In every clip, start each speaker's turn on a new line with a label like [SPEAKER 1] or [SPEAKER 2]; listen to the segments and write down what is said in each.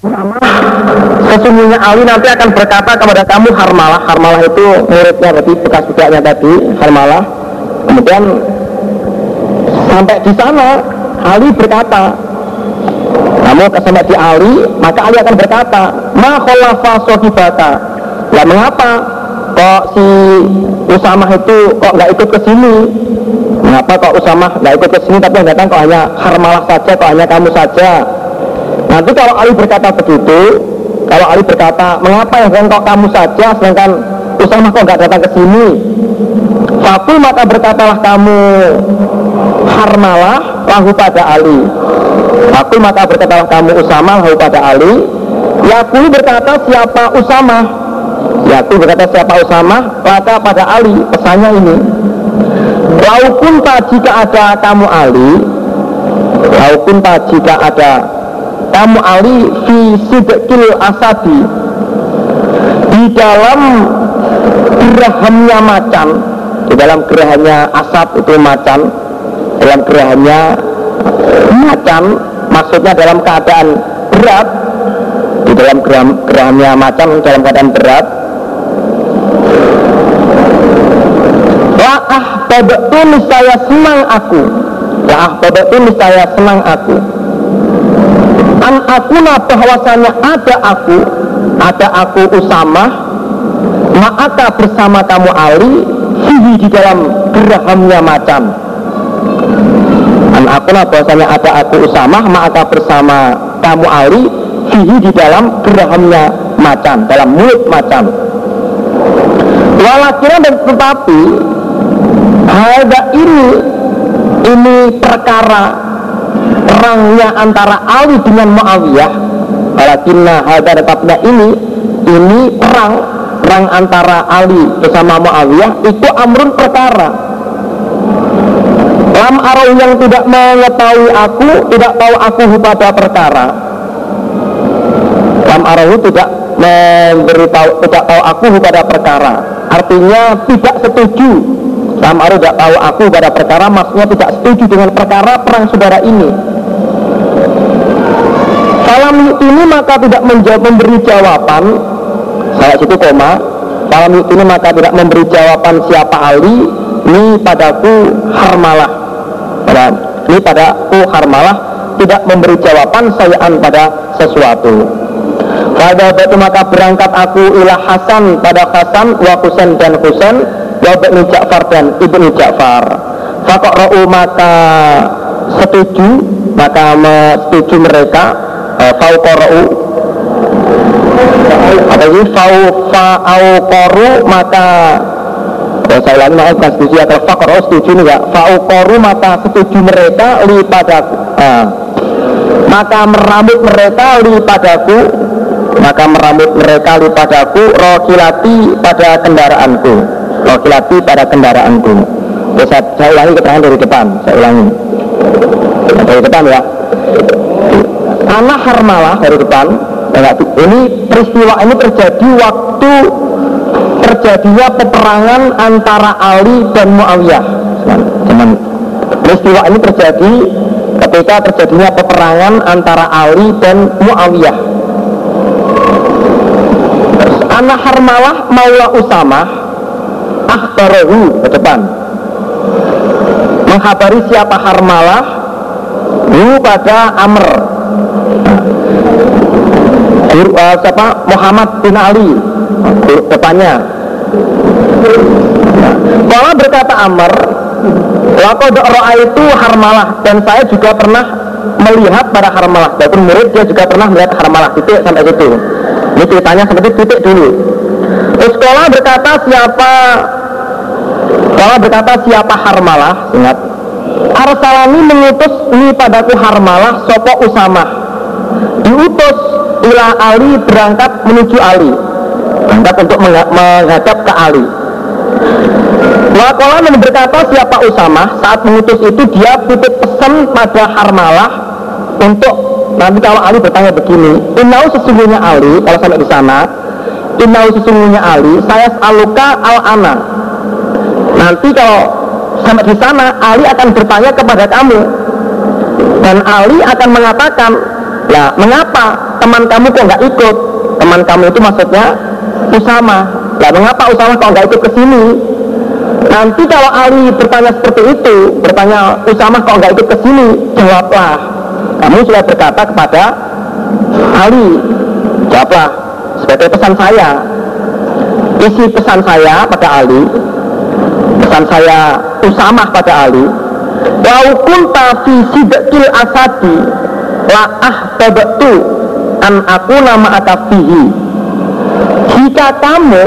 [SPEAKER 1] Sesungguhnya Ali nanti akan berkata kepada kamu Harmalah. Harmalah itu muridnya berarti bekas budaknya tadi Harmalah. Kemudian sampai di sana Ali berkata kamu sampai di Ali maka Ali akan berkata ma sohibata lah mengapa kok si Usamah itu kok nggak ikut ke sini? Mengapa kok Usamah nggak ikut ke sini tapi yang datang kok hanya Harmalah saja kok hanya kamu saja nanti kalau Ali berkata begitu kalau Ali berkata mengapa yang kok kamu saja sedangkan Usamah kok nggak datang ke sini? Fakul maka berkatalah kamu Harmalah lahu pada Ali. Fakul maka berkatalah kamu Usama lahu pada Ali. Yakul berkata siapa Usama? Yakul berkata siapa Usama? Maka pada Ali pesannya ini Laupun tak jika ada kamu Ali Laupun tak jika ada kamu Ali Fi sidqil asadi Di dalam gerahamnya macan. Di dalam gerahannya asap itu macan. Dalam gerahannya macan maksudnya dalam keadaan berat. Di dalam gerah, gerahannya macan dalam keadaan berat. La'ah babaktu saya senang aku. La'ah babaktu saya senang aku An aku bahwasanya ada aku Ada aku Usama Ma'aka bersama kamu Ali fihi di dalam gerahamnya macan. An akulah bahwasanya ada aku Usamah maka bersama kamu Ali fihi di dalam gerahamnya macan dalam mulut macan. Walakina dan tetapi ada ini ini perkara perangnya antara Ali dengan Muawiyah walakinna ada tetapnya ini ini perang perang antara Ali bersama Muawiyah itu amrun perkara. Lam arau yang tidak mengetahui aku tidak tahu aku pada perkara. Lam arau tidak memberitahu tidak tahu aku pada perkara. Artinya tidak setuju. Lam arau tidak tahu aku pada perkara maksudnya tidak setuju dengan perkara perang saudara ini ini maka tidak menjawab memberi jawaban. Saya situ koma. Malam ini maka tidak memberi jawaban siapa Ali Ini padaku harmalah. Dan Ini padaku harmalah. Tidak memberi jawaban sayaan pada sesuatu. Pada waktu maka berangkat aku ilah Hasan pada Hasan Wa Husain dan Husain Wa Ibnu Ja'far dan Ibnu Ja'far. Fakok maka setuju Maka setuju mereka eh, Fauqoro'u apa ini fau fa'au koru maka ya, saya ulangi maaf bukan setuju ya kalau fakor oh, setuju nih ya fa'au koru maka setuju mereka li padaku. Nah, maka merambut mereka li padaku. Maka merambut mereka li padaku. Rokilati pada kendaraanku. Rokilati pada kendaraanku. Ya, saya, saya ulangi keterangan dari depan. Saya ulangi. Dari depan ya anak harmalah dari depan ini peristiwa ini terjadi waktu terjadinya peperangan antara Ali dan Muawiyah. Peristiwa ini terjadi ketika terjadinya peperangan antara Ali dan Muawiyah. Anak Harmalah Maula Usama Akhbarahu ke depan menghabari siapa Harmalah Hu pada Amr uh, siapa? Muhammad bin Ali. Depannya Kalau berkata Amr Waktu roa itu harmalah dan saya juga pernah melihat pada harmalah. Walaupun murid dia juga pernah melihat harmalah. Titik sampai situ. Ini ceritanya seperti titik dulu. Terus sekolah berkata siapa Sekolah berkata siapa harmalah? Ingat. Arsalani mengutus ini padaku harmalah sopo usamah ila Ali berangkat menuju Ali. Berangkat untuk menghadap ke Ali. Wakola yang berkata siapa Usama saat mengutus itu dia titip pesan pada Harmalah untuk nanti kalau Ali bertanya begini Inau sesungguhnya Ali kalau sampai di sana Inau sesungguhnya Ali saya aluka al ana nanti kalau sampai di sana Ali akan bertanya kepada kamu. Dan Ali akan mengatakan Nah, mengapa teman kamu kok nggak ikut? Teman kamu itu maksudnya Usama. Lah, mengapa Usama kok nggak ikut ke sini? Nanti kalau Ali bertanya seperti itu, bertanya Usama kok nggak ikut ke sini, jawablah. Kamu sudah berkata kepada Ali, jawablah sebagai pesan saya. Isi pesan saya pada Ali, pesan saya Usama pada Ali, Lau kunta fi sidqil asadi la ahtabtu an aku nama atafihi. Jika kamu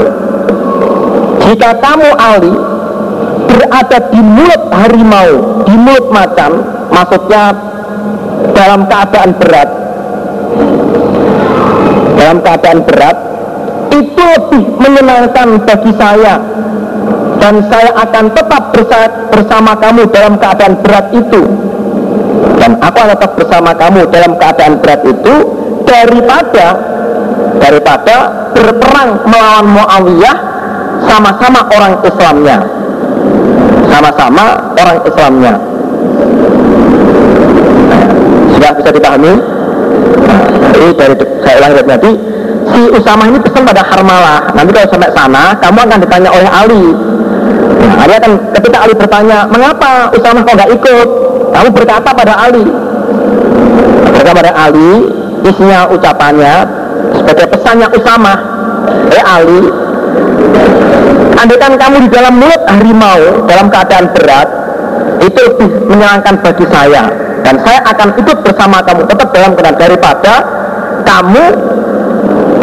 [SPEAKER 1] jika kamu Ali berada di mulut harimau, di mulut macan, maksudnya dalam keadaan berat, dalam keadaan berat, itu lebih menyenangkan bagi saya dan saya akan tetap bersama kamu dalam keadaan berat itu dan aku akan tetap bersama kamu dalam keadaan berat itu daripada daripada berperang melawan Muawiyah sama-sama orang Islamnya. Sama-sama orang Islamnya. Sudah bisa dipahami? Nah, ini dari saya ulang tadi si Usama ini pesan pada Harmalah nanti kalau sampai sana kamu akan ditanya oleh Ali. Nah, Ali akan ketika Ali bertanya mengapa Usama kok nggak ikut? Kamu berkata pada Ali. Berkata pada Ali isinya ucapannya sebagai pesannya Usama eh Ali Andaikan kamu di dalam mulut harimau dalam keadaan berat, itu lebih menyenangkan bagi saya. Dan saya akan ikut bersama kamu tetap dalam keadaan daripada kamu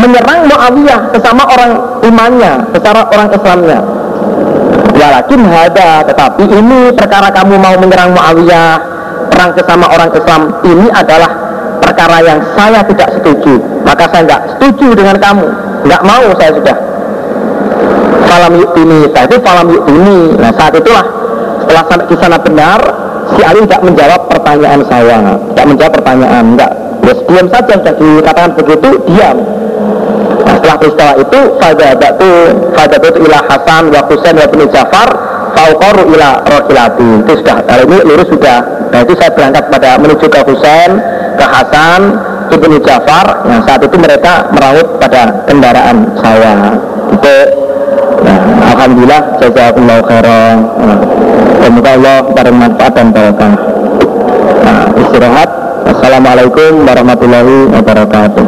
[SPEAKER 1] menyerang Muawiyah sesama orang imannya, secara orang Islamnya. Ya lagi ada, tetapi ini perkara kamu mau menyerang Muawiyah, perang sesama orang Islam, ini adalah perkara yang saya tidak setuju. Maka saya nggak setuju dengan kamu, nggak mau saya sudah. Falam ini Saat itu falam ini Nah saat itulah setelah di sana benar, si Ali tidak menjawab pertanyaan saya, tidak menjawab pertanyaan, enggak. Ya diam saja sudah dikatakan begitu, diam. Nah, setelah peristiwa itu, fadabatu fadabatu ila Hasan wa Husain wa bin Jafar fauqaru ila rokilati itu sudah kalau ini lurus sudah. Nah itu saya berangkat pada menuju ke Husain ke Hasan ibnu Jafar yang saat itu mereka merawat pada kendaraan saya itu Alhamdulillah jazakumullah khairan. Semoga Allah bermanfaat dan barokah. Nah, istirahat. Assalamualaikum warahmatullahi wabarakatuh.